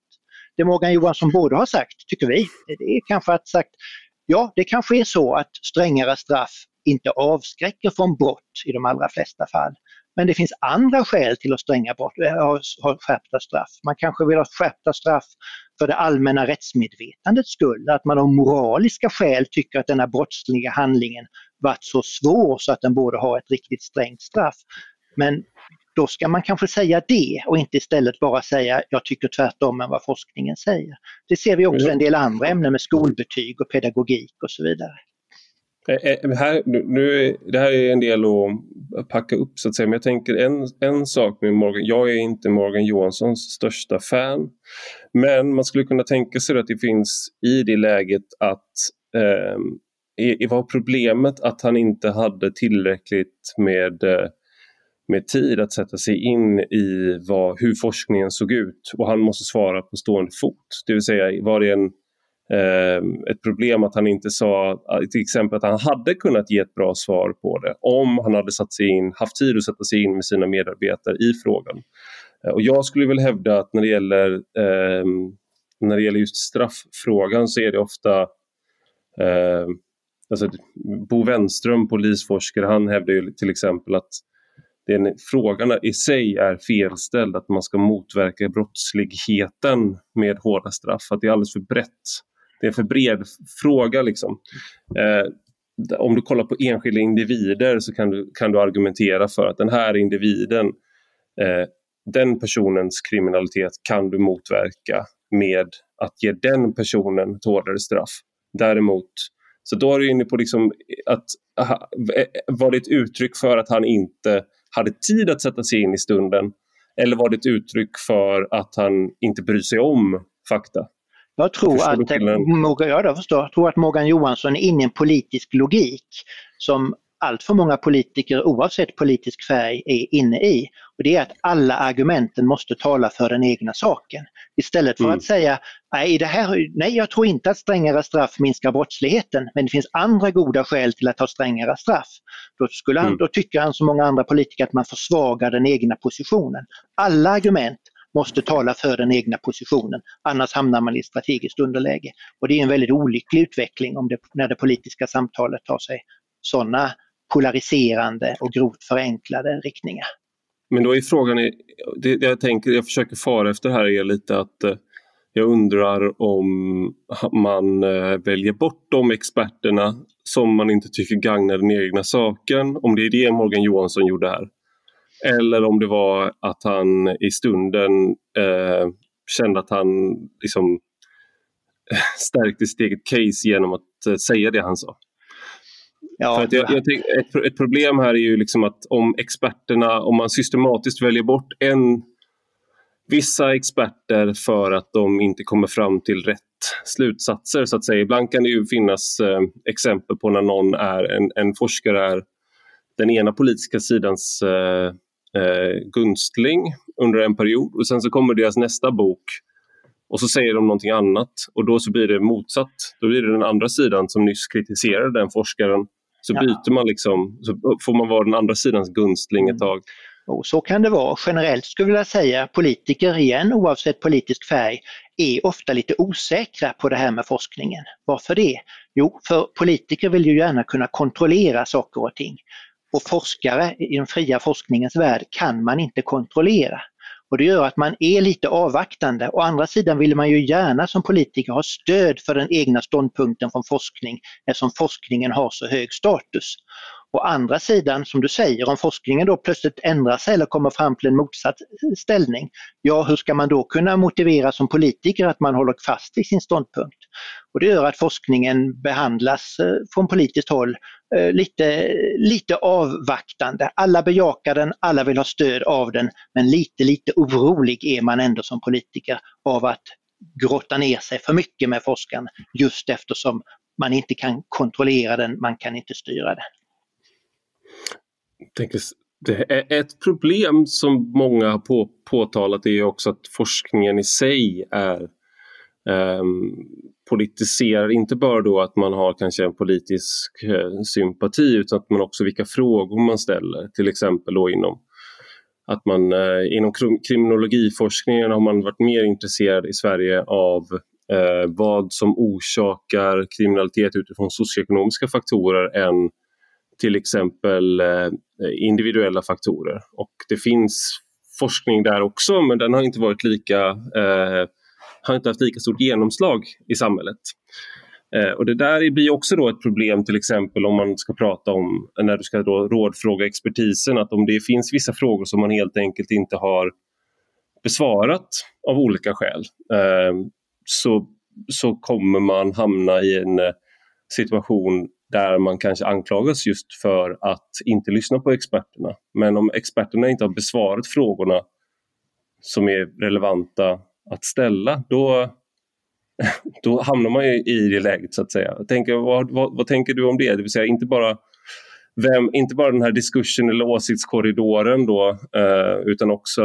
det Morgan Johansson borde ha sagt, tycker vi, det är kanske att sagt ja, det kanske är så att strängare straff inte avskräcker från brott i de allra flesta fall. Men det finns andra skäl till att stränga brott, äh, ha skärpta straff. Man kanske vill ha skärpta straff för det allmänna rättsmedvetandets skull, att man av moraliska skäl tycker att denna brottsliga handlingen varit så svår så att den borde ha ett riktigt strängt straff. Men då ska man kanske säga det och inte istället bara säga jag tycker tvärtom än vad forskningen säger. Det ser vi också i en del andra ämnen med skolbetyg och pedagogik och så vidare. Eh, eh, här, nu, det här är en del att packa upp så att säga, men jag tänker en, en sak med Morgan, jag är inte Morgan Johanssons största fan, men man skulle kunna tänka sig att det finns i det läget att eh, var problemet att han inte hade tillräckligt med eh, med tid att sätta sig in i vad, hur forskningen såg ut. Och han måste svara på stående fot. Det vill säga var det en, Ehm, ett problem att han inte sa ah, till exempel att han hade kunnat ge ett bra svar på det om han hade satt sig in, haft tid att sätta sig in med sina medarbetare i frågan. Eh, och jag skulle väl hävda att när det gäller, eh, när det gäller just strafffrågan så är det ofta eh, alltså Bo Wenström, polisforskare, han hävdar ju till exempel att den frågan i sig är felställd, att man ska motverka brottsligheten med hårda straff, att det är alldeles för brett. Det är en för bred fråga. Liksom. Eh, om du kollar på enskilda individer så kan du, kan du argumentera för att den här individen, eh, den personens kriminalitet kan du motverka med att ge den personen ett hårdare straff. Däremot, så då är du inne på liksom att aha, eh, var det ett uttryck för att han inte hade tid att sätta sig in i stunden? Eller var det ett uttryck för att han inte bryr sig om fakta? Jag tror, att, Morgan, ja, jag, förstår. jag tror att Morgan Johansson är inne i en politisk logik som allt för många politiker oavsett politisk färg är inne i. Och Det är att alla argumenten måste tala för den egna saken. Istället för mm. att säga nej, det här, nej, jag tror inte att strängare straff minskar brottsligheten, men det finns andra goda skäl till att ha strängare straff. Då, skulle han, mm. då tycker han som många andra politiker att man försvagar den egna positionen. Alla argument måste tala för den egna positionen, annars hamnar man i ett strategiskt underläge. Och Det är en väldigt olycklig utveckling om det, när det politiska samtalet tar sig sådana polariserande och grovt förenklade riktningar. Men då är frågan, det, jag tänker, jag försöker fara efter här är lite att eh, jag undrar om man eh, väljer bort de experterna som man inte tycker gagnar den egna saken, om det är det Morgan Johansson gjorde här. Eller om det var att han i stunden eh, kände att han liksom stärkte sitt eget case genom att eh, säga det han sa. Ja, För att jag, jag tänk, ett, ett, problem här är ju liksom att om experterna, om man systematiskt väljer bort en vissa experter för att de inte kommer fram till rätt slutsatser så att säga. Ibland kan det ju finnas eh, exempel på när någon är en, en forskare är den ena politiska sidans eh, eh, gunstling under en period och sen så kommer deras nästa bok och så säger de någonting annat och då så blir det motsatt. Då blir det den andra sidan som nyss kritiserade den forskaren så ja. byter man liksom, så får man vara den andra sidans gunstling ett mm. tag. Och så kan det vara. Generellt skulle jag vilja säga politiker igen, oavsett politisk färg, är ofta lite osäkra på det här med forskningen. Varför det? Jo, för politiker vill ju gärna kunna kontrollera saker och ting. Och forskare i den fria forskningens värld kan man inte kontrollera. Och det gör att man är lite avvaktande. Å andra sidan vill man ju gärna som politiker ha stöd för den egna ståndpunkten från forskning eftersom forskningen har så hög status. Å andra sidan, som du säger, om forskningen då plötsligt ändrar sig eller kommer fram till en motsatt ställning, ja hur ska man då kunna motivera som politiker att man håller fast vid sin ståndpunkt? Och Det gör att forskningen behandlas eh, från politiskt håll Eh, lite, lite avvaktande. Alla bejakar den, alla vill ha stöd av den, men lite, lite orolig är man ändå som politiker av att grotta ner sig för mycket med forskaren just eftersom man inte kan kontrollera den, man kan inte styra den tänker, det är ett problem som många har på, påtalat är också att forskningen i sig är um, politiserar Inte bara då att man har kanske en politisk eh, sympati utan att man också vilka frågor man ställer. Till exempel då inom att man eh, inom kriminologiforskningen har man varit mer intresserad i Sverige av eh, vad som orsakar kriminalitet utifrån socioekonomiska faktorer än till exempel eh, individuella faktorer. Och det finns forskning där också men den har inte varit lika eh, har inte haft lika stort genomslag i samhället. Eh, och det där blir också då ett problem till exempel om man ska prata om, när du ska då rådfråga expertisen, att om det finns vissa frågor som man helt enkelt inte har besvarat av olika skäl, eh, så, så kommer man hamna i en eh, situation där man kanske anklagas just för att inte lyssna på experterna. Men om experterna inte har besvarat frågorna som är relevanta att ställa, då, då hamnar man ju i det läget så att säga. Tänker, vad, vad, vad, tänker du om det? Det vill säga inte bara, vem, inte bara den här diskursen eller åsiktskorridoren då, eh, utan också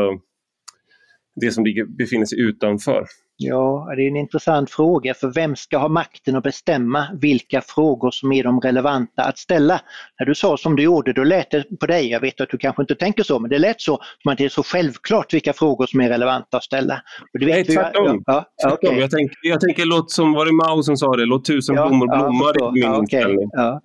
det som ligger, befinner sig utanför. Ja, det är en intressant fråga för vem ska ha makten att bestämma vilka frågor som är de relevanta att ställa? När du sa som du gjorde, då lät det på dig, jag vet att du kanske inte tänker så, men det lät så som att det är så självklart vilka frågor som är relevanta att ställa. Och det Nej, tvärtom. Ja, ja, okay. jag, tänker, jag tänker, låt som var det Mao som sa det, låt tusen ja, blommor blomma, ja, ja, okay. Ja.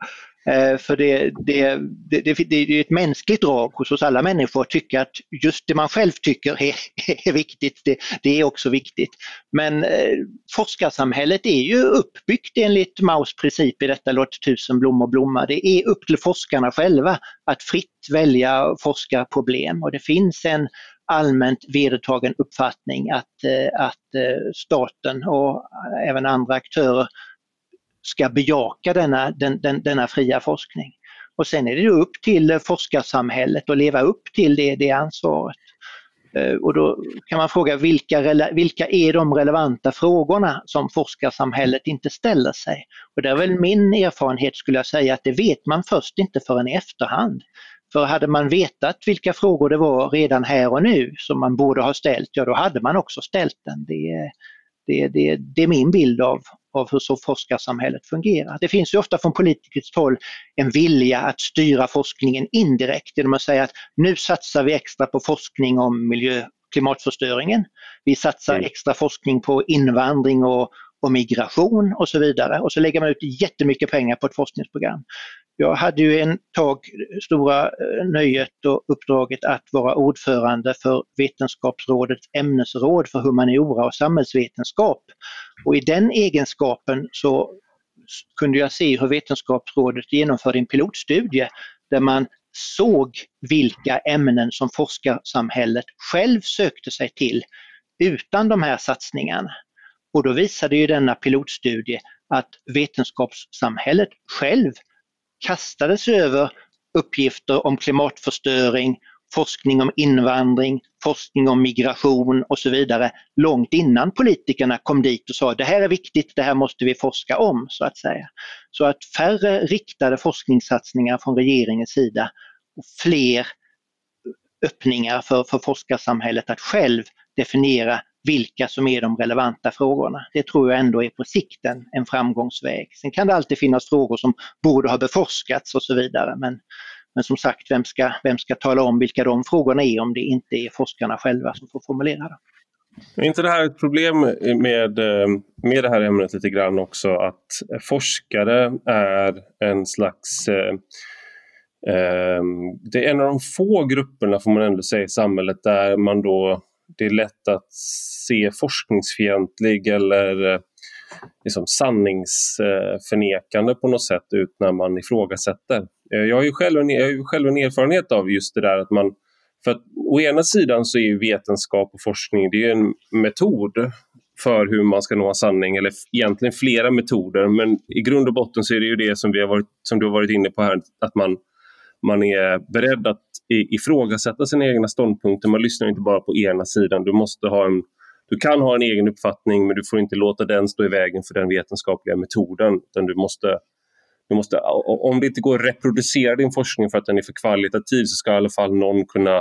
Eh, för det, det, det, det, är ett mänskligt drag hos oss alla människor att tycka att just det man själv tycker är, är viktigt, det, det, är också viktigt. Men eh, forskarsamhället är ju uppbyggt enligt Maus princip i detta låt tusen blommor blomma. Det är upp till forskarna själva att fritt välja forskarproblem och det finns en allmänt vedertagen uppfattning att, eh, att eh, staten och även andra aktörer ska bejaka denna, den, den, denna fria forskning. Och sen är det upp till forskarsamhället att leva upp till det, det ansvaret. Eh, och då kan man fråga vilka, vilka är de relevanta frågorna som forskarsamhället inte ställer sig? Och det är väl min erfarenhet skulle jag säga att det vet man först inte förrän i efterhand. För hade man vetat vilka frågor det var redan här och nu som man borde ha ställt, ja då hade man också ställt den. Det, det, det, det är min bild av, av hur så forskarsamhället fungerar. Det finns ju ofta från politikers håll en vilja att styra forskningen indirekt genom att säga att nu satsar vi extra på forskning om miljö klimatförstöringen. Vi satsar mm. extra forskning på invandring och, och migration och så vidare och så lägger man ut jättemycket pengar på ett forskningsprogram. Jag hade ju en tag stora eh, nöjet och uppdraget att vara ordförande för Vetenskapsrådets ämnesråd för humaniora och samhällsvetenskap. Och i den egenskapen så kunde jag se hur Vetenskapsrådet genomförde en pilotstudie där man såg vilka ämnen som forskarsamhället själv sökte sig till utan de här satsningarna. Och då visade ju denna pilotstudie att vetenskapssamhället själv kastades över uppgifter om klimatförstöring, forskning om invandring, forskning om migration och så vidare långt innan politikerna kom dit och sa det här är viktigt, det här måste vi forska om så att säga. Så att färre riktade forskningssatsningar från regeringens sida och fler öppningar för, för forskarsamhället att själv definiera vilka som är de relevanta frågorna. Det tror jag ändå är på sikt en, en framgångsväg. Sen kan det alltid finnas frågor som borde ha beforskats och så vidare men, men som sagt, vem ska, vem ska tala om vilka de frågorna är om det inte är forskarna själva som får formulera dem? Är inte det här ett problem med, eh, med det här ämnet lite grann också att forskare är en slags eh, eh, det är en av de få grupperna får man ändå säga i samhället där man då det är lätt att se forskningsfientlig eller eh, liksom sanningsförnekande på något sätt ut när man ifrågasätter. Eh, jag har ju själv en, jag har ju själv en erfarenhet av just det där att man för att å ena sidan så är vetenskap och forskning det är en metod för hur man ska nå sanning, eller egentligen flera metoder, men i grund och botten så är det ju det som, vi har varit, som du har varit inne på här, att man, man är beredd att ifrågasätta sina egna ståndpunkter. Man lyssnar inte bara på ena sidan. Du, måste ha en, du kan ha en egen uppfattning men du får inte låta den stå i vägen för den vetenskapliga metoden. Utan du måste, du måste, om det inte går att reproducera din forskning för att den är för kvalitativ så ska i alla fall någon kunna,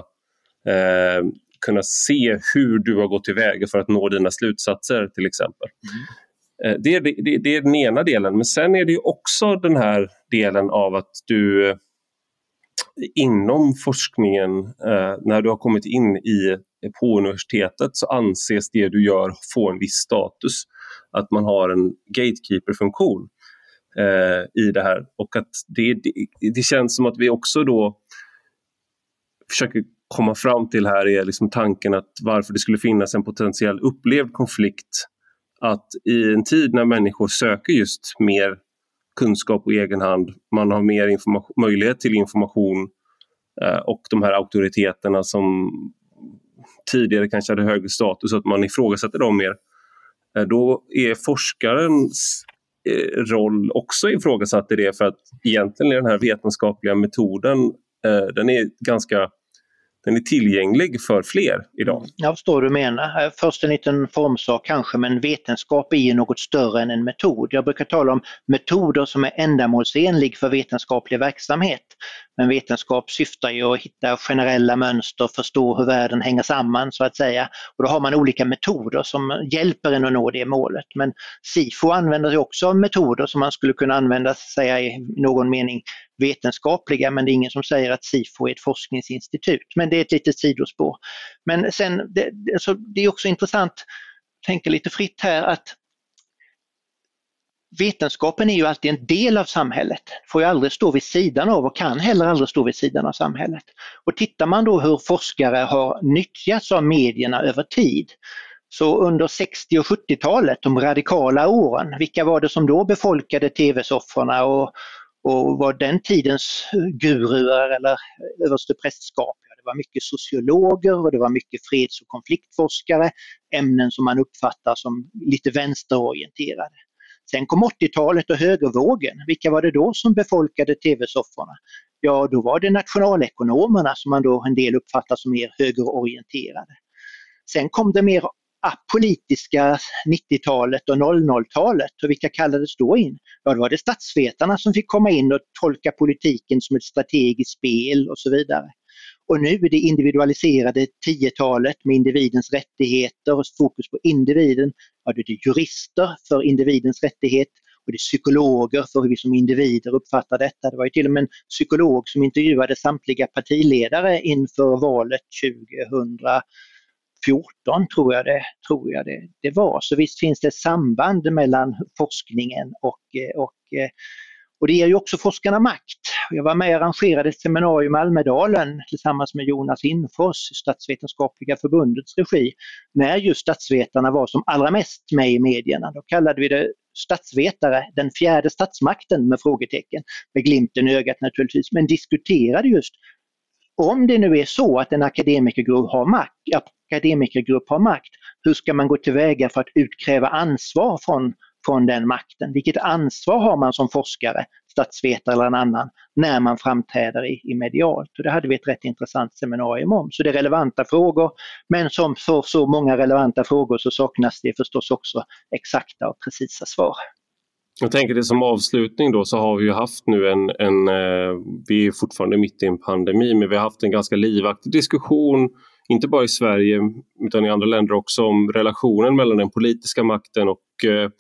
eh, kunna se hur du har gått tillväga för att nå dina slutsatser till exempel. Mm. Det, är, det, det, är den ena delen, men sen är det också den här delen av att du inom forskningen, eh, när du har kommit in i, på universitetet så anses det du gör få en viss status. Att man har en gatekeeper-funktion eh, i det här och att det, det, det, känns som att vi också då försöker komma fram till här är liksom tanken att varför det skulle finnas en potentiell upplevd konflikt att i en tid när människor söker just mer kunskap på egen hand, man har mer möjlighet till information eh, och de här auktoriteterna som tidigare kanske hade högre status, att man ifrågasätter dem mer. Eh, då är forskarens eh, roll också ifrågasatt i det för att egentligen är den här vetenskapliga metoden eh, den är ganska den är tillgänglig för fler idag. Mm. Jag förstår vad du menar. Eh, först en liten formsak kanske, men vetenskap är ju något större än en metod. Jag brukar tala om metoder som är ändamålsenlig för vetenskaplig verksamhet. Men vetenskap syftar ju att hitta generella mönster, förstå hur världen hänger samman så att säga. Och då har man olika metoder som hjälper en att nå det målet. Men SIFO använder sig också av metoder som man skulle kunna använda säga, i någon mening vetenskapliga, men det är ingen som säger att SIFO är ett forskningsinstitut. Men det är ett litet sidospår. Men sen, det, alltså, det är också intressant, tänka lite fritt här, att vetenskapen är ju alltid en del av samhället, får ju aldrig stå vid sidan av och kan heller aldrig stå vid sidan av samhället. Och tittar man då hur forskare har nyttjats av medierna över tid, så under 60 och 70-talet, de radikala åren, vilka var det som då befolkade tv-sofforna och, och var den tidens guruer eller översteprästskap? Det var mycket sociologer och det var mycket freds och konfliktforskare, ämnen som man uppfattar som lite vänsterorienterade. Sen kom 80-talet och högervågen. Vilka var det då som befolkade tv-sofforna? Ja, då var det nationalekonomerna som man då en del uppfattar som mer högerorienterade. Sen kom det mer apolitiska 90-talet och 00-talet och vilka kallades då in? Ja, då var det statsvetarna som fick komma in och tolka politiken som ett strategiskt spel och så vidare. Och nu är det individualiserade 10-talet med individens rättigheter och fokus på individen. Ja, det är jurister för individens rättighet och det är psykologer för hur vi som individer uppfattar detta. Det var ju till och med en psykolog som intervjuade samtliga partiledare inför valet 2000 14 tror jag, det, tror jag det, det var. Så visst finns det samband mellan forskningen och, eh, och, eh, och det ger ju också forskarna makt. Jag var med och arrangerade ett seminarium i Almedalen tillsammans med Jonas Infors i Statsvetenskapliga förbundets regi när just statsvetarna var som allra mest med i medierna. Då kallade vi det statsvetare, den fjärde statsmakten med frågetecken, med glimten i ögat naturligtvis, men diskuterade just om det nu är så att en akademikergrupp har makt, akademikergrupp har makt, hur ska man gå tillväga för att utkräva ansvar från, från den makten? Vilket ansvar har man som forskare, statsvetare eller en annan, när man framträder i, i medialt? Och det hade vi ett rätt intressant seminarium om. Så det är relevanta frågor, men som för så många relevanta frågor så saknas det förstås också exakta och precisa svar. Jag tänker det som avslutning då så har vi ju haft nu en, en eh, vi är fortfarande mitt i en pandemi, men vi har haft en ganska livaktig diskussion, inte bara i Sverige utan i andra länder också, om relationen mellan den politiska makten och eh,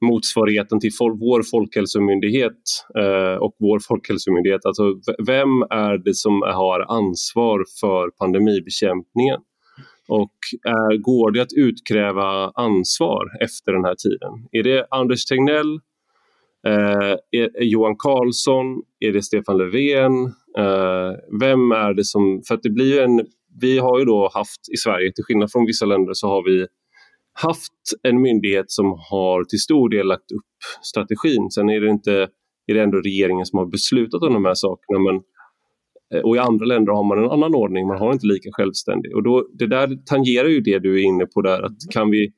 motsvarigheten till fol vår folkhälsomyndighet eh, och vår folkhälsomyndighet. Alltså vem är det som har ansvar för pandemibekämpningen? Och är, går det att utkräva ansvar efter den här tiden? Är det Anders Tegnell Eh, är Johan Carlsson? Är det Stefan Löfven? Eh, vem är det som... För att det blir en... Vi har ju då haft i Sverige, till skillnad från vissa länder, så har vi haft en myndighet som har till stor del lagt upp strategin. Sen är det, inte, är det ändå regeringen som har beslutat om de här sakerna. Men, eh, och i andra länder har man en annan ordning, man har inte lika självständig. Och då, det där tangerar ju det du är inne på där, att kan vi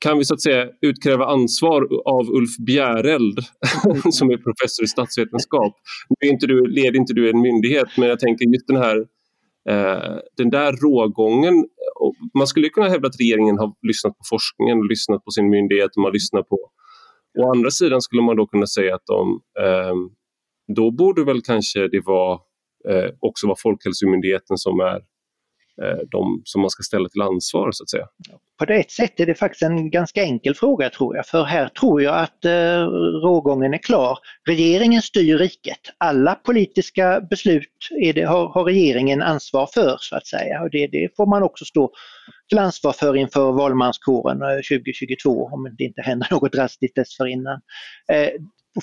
kan vi så att säga utkräva ansvar av Ulf Bjäreld som är professor i statsvetenskap. Nu är inte du, leder inte du en myndighet men jag tänker just den här Eh, den där rågången. Man skulle kunna hävda att regeringen har lyssnat på forskningen och lyssnat på sin myndighet. Man lyssnar på. Å andra sidan skulle man då kunna säga att de, eh, då borde väl kanske det vara eh, också vara Folkhälsomyndigheten som är Eh, de som man ska ställa till ansvar så att säga? På ett sätt är det faktiskt en ganska enkel fråga tror jag, för här tror jag att eh, rågången är klar. Regeringen styr riket. Alla politiska beslut det, har, har, regeringen ansvar för så att säga och det, det, får man också stå till ansvar för inför valmanskåren eh, 2022 om det inte händer något drastiskt dessförinnan. Eh,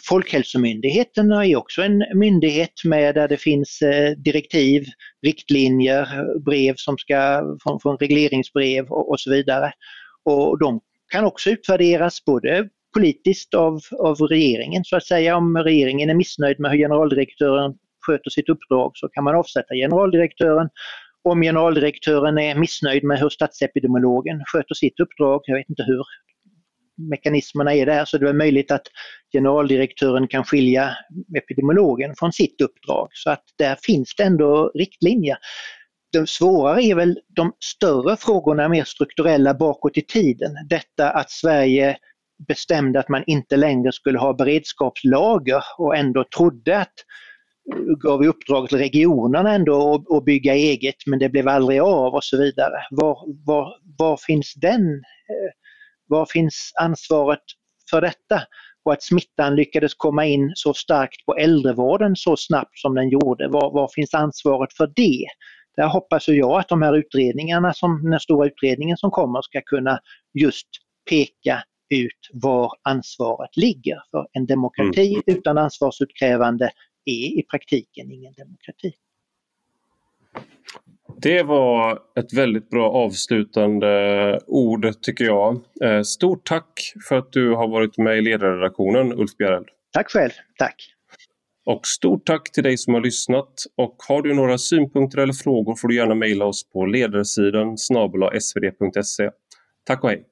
Folkhälsomyndigheten är också en myndighet med där det finns eh, direktiv, riktlinjer, brev som ska från, från regleringsbrev och, och, så vidare. Och de kan också utvärderas både politiskt av, av regeringen så att säga. Om regeringen är missnöjd med hur generaldirektören sköter sitt uppdrag så kan man avsätta generaldirektören. Om generaldirektören är missnöjd med hur statsepidemiologen sköter sitt uppdrag, jag vet inte hur mekanismerna är där så det är möjligt att generaldirektören kan skilja epidemiologen från sitt uppdrag. Så att där finns det ändå riktlinjer. Det svårare är väl de större frågorna, mer strukturella bakåt i tiden. Detta att Sverige bestämde att man inte längre skulle ha beredskapslager och ändå trodde att gav i uppdrag till regionerna ändå att bygga eget men det blev aldrig av och så vidare. Var, var, var finns den eh, var finns ansvaret för detta? Och att smittan lyckades komma in så starkt på äldrevården så snabbt som den gjorde, var, var finns ansvaret för det? Där hoppas jag att de här utredningarna, som, den stora utredningen som kommer, ska kunna just peka ut var ansvaret ligger. För en demokrati mm. utan ansvarsutkrävande är i praktiken ingen demokrati. Det var ett väldigt bra avslutande ord tycker jag. Eh, stort tack för att du har varit med i ledarredaktionen Ulf Bjäreld. Tack själv, tack. Och stort tack till dig som har lyssnat. Och har du några synpunkter eller frågor får du gärna mejla oss på ledarsidan svd.se. Tack och hej!